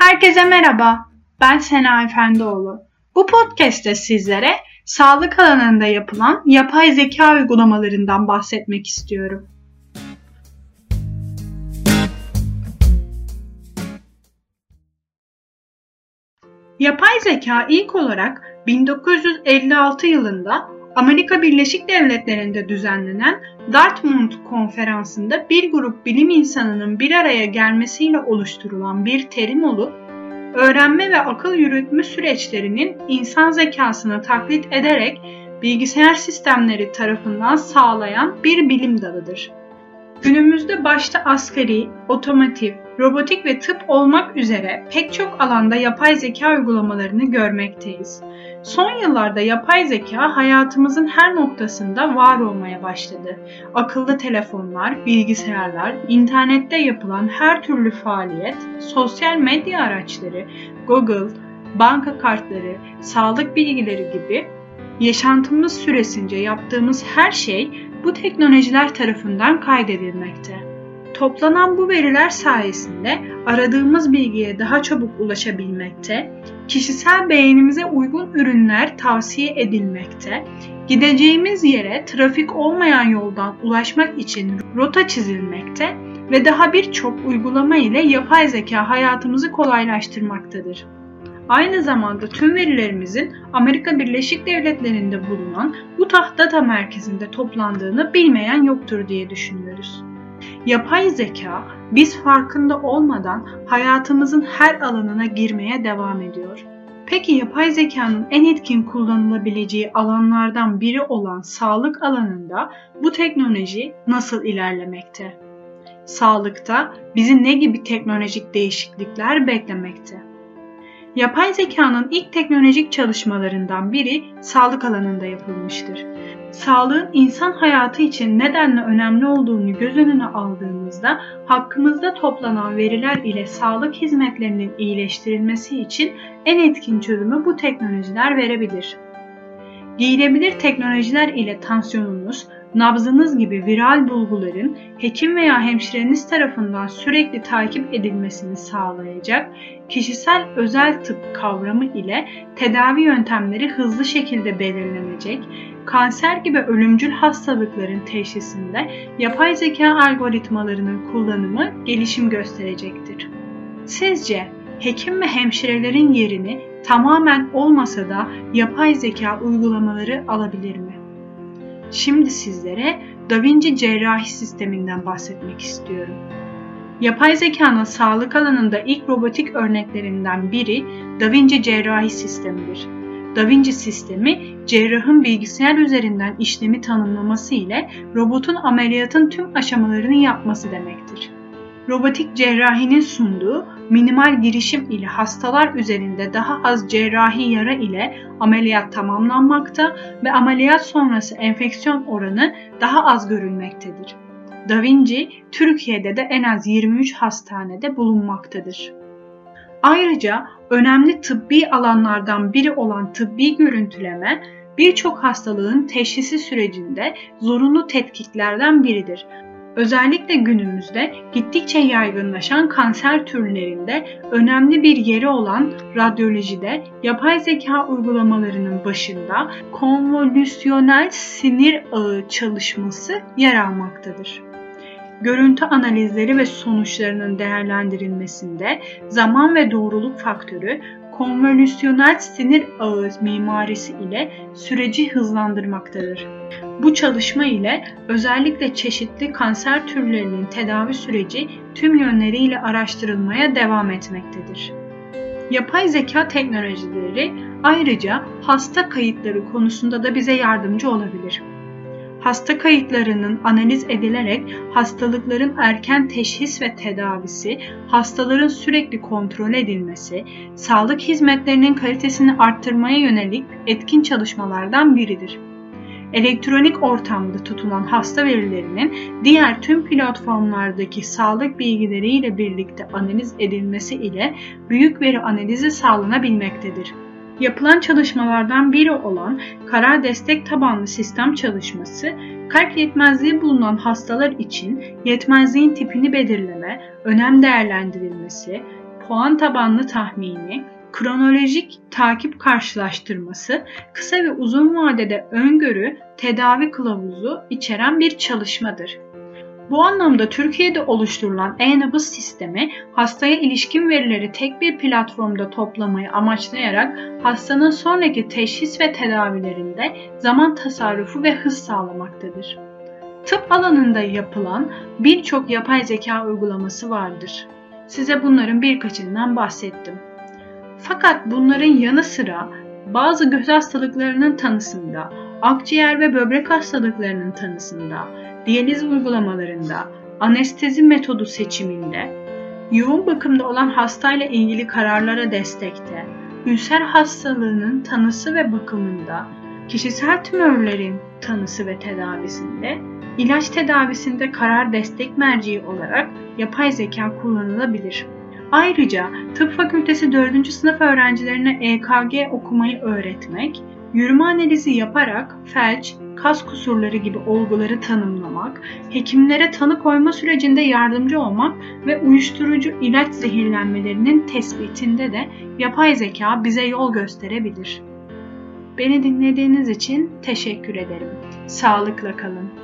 Herkese merhaba. Ben Sena Efendioğlu. Bu podcast'te sizlere sağlık alanında yapılan yapay zeka uygulamalarından bahsetmek istiyorum. Yapay zeka ilk olarak 1956 yılında Amerika Birleşik Devletleri'nde düzenlenen Dartmouth Konferansı'nda bir grup bilim insanının bir araya gelmesiyle oluşturulan bir terim olup, öğrenme ve akıl yürütme süreçlerinin insan zekasını taklit ederek bilgisayar sistemleri tarafından sağlayan bir bilim dalıdır. Günümüzde başta askeri, otomotiv, robotik ve tıp olmak üzere pek çok alanda yapay zeka uygulamalarını görmekteyiz. Son yıllarda yapay zeka hayatımızın her noktasında var olmaya başladı. Akıllı telefonlar, bilgisayarlar, internette yapılan her türlü faaliyet, sosyal medya araçları, Google, banka kartları, sağlık bilgileri gibi yaşantımız süresince yaptığımız her şey bu teknolojiler tarafından kaydedilmekte. Toplanan bu veriler sayesinde aradığımız bilgiye daha çabuk ulaşabilmekte, kişisel beğenimize uygun ürünler tavsiye edilmekte, gideceğimiz yere trafik olmayan yoldan ulaşmak için rota çizilmekte ve daha birçok uygulama ile yapay zeka hayatımızı kolaylaştırmaktadır. Aynı zamanda tüm verilerimizin Amerika Birleşik Devletleri'nde bulunan Utah Data Merkezi'nde toplandığını bilmeyen yoktur diye düşünüyoruz. Yapay zeka biz farkında olmadan hayatımızın her alanına girmeye devam ediyor. Peki yapay zekanın en etkin kullanılabileceği alanlardan biri olan sağlık alanında bu teknoloji nasıl ilerlemekte? Sağlıkta bizi ne gibi teknolojik değişiklikler beklemekte? Yapay zekanın ilk teknolojik çalışmalarından biri sağlık alanında yapılmıştır. Sağlığın insan hayatı için nedenle önemli olduğunu göz önüne aldığımızda hakkımızda toplanan veriler ile sağlık hizmetlerinin iyileştirilmesi için en etkin çözümü bu teknolojiler verebilir. Giyilebilir teknolojiler ile tansiyonunuz, nabzınız gibi viral bulguların hekim veya hemşireniz tarafından sürekli takip edilmesini sağlayacak kişisel özel tıp kavramı ile tedavi yöntemleri hızlı şekilde belirlenecek, kanser gibi ölümcül hastalıkların teşhisinde yapay zeka algoritmalarının kullanımı gelişim gösterecektir. Sizce hekim ve hemşirelerin yerini tamamen olmasa da yapay zeka uygulamaları alabilir mi? Şimdi sizlere Da Vinci cerrahi sisteminden bahsetmek istiyorum. Yapay zekanın sağlık alanında ilk robotik örneklerinden biri Da Vinci cerrahi sistemidir. Da Vinci sistemi cerrahın bilgisayar üzerinden işlemi tanımlaması ile robotun ameliyatın tüm aşamalarını yapması demektir. Robotik cerrahinin sunduğu minimal girişim ile hastalar üzerinde daha az cerrahi yara ile ameliyat tamamlanmakta ve ameliyat sonrası enfeksiyon oranı daha az görülmektedir. Da Vinci Türkiye'de de en az 23 hastanede bulunmaktadır. Ayrıca önemli tıbbi alanlardan biri olan tıbbi görüntüleme birçok hastalığın teşhisi sürecinde zorunlu tetkiklerden biridir. Özellikle günümüzde gittikçe yaygınlaşan kanser türlerinde önemli bir yeri olan radyolojide yapay zeka uygulamalarının başında konvolüsyonel sinir ağı çalışması yer almaktadır. Görüntü analizleri ve sonuçlarının değerlendirilmesinde zaman ve doğruluk faktörü konvolüsyonel sinir ağı mimarisi ile süreci hızlandırmaktadır. Bu çalışma ile özellikle çeşitli kanser türlerinin tedavi süreci tüm yönleriyle araştırılmaya devam etmektedir. Yapay zeka teknolojileri ayrıca hasta kayıtları konusunda da bize yardımcı olabilir hasta kayıtlarının analiz edilerek hastalıkların erken teşhis ve tedavisi, hastaların sürekli kontrol edilmesi, sağlık hizmetlerinin kalitesini arttırmaya yönelik etkin çalışmalardan biridir. Elektronik ortamda tutulan hasta verilerinin diğer tüm platformlardaki sağlık bilgileriyle birlikte analiz edilmesi ile büyük veri analizi sağlanabilmektedir. Yapılan çalışmalardan biri olan karar destek tabanlı sistem çalışması, kalp yetmezliği bulunan hastalar için yetmezliğin tipini belirleme, önem değerlendirilmesi, puan tabanlı tahmini, kronolojik takip karşılaştırması, kısa ve uzun vadede öngörü, tedavi kılavuzu içeren bir çalışmadır. Bu anlamda Türkiye'de oluşturulan e-nabız sistemi hastaya ilişkin verileri tek bir platformda toplamayı amaçlayarak hastanın sonraki teşhis ve tedavilerinde zaman tasarrufu ve hız sağlamaktadır. Tıp alanında yapılan birçok yapay zeka uygulaması vardır. Size bunların birkaçından bahsettim. Fakat bunların yanı sıra bazı göz hastalıklarının tanısında, akciğer ve böbrek hastalıklarının tanısında, diyaliz uygulamalarında, anestezi metodu seçiminde, yoğun bakımda olan hastayla ilgili kararlara destekte, ülser hastalığının tanısı ve bakımında, kişisel tümörlerin tanısı ve tedavisinde, ilaç tedavisinde karar destek merciği olarak yapay zeka kullanılabilir. Ayrıca tıp fakültesi 4. sınıf öğrencilerine EKG okumayı öğretmek, yürüme analizi yaparak felç, kas kusurları gibi olguları tanımlamak, hekimlere tanı koyma sürecinde yardımcı olmak ve uyuşturucu ilaç zehirlenmelerinin tespitinde de yapay zeka bize yol gösterebilir. Beni dinlediğiniz için teşekkür ederim. Sağlıkla kalın.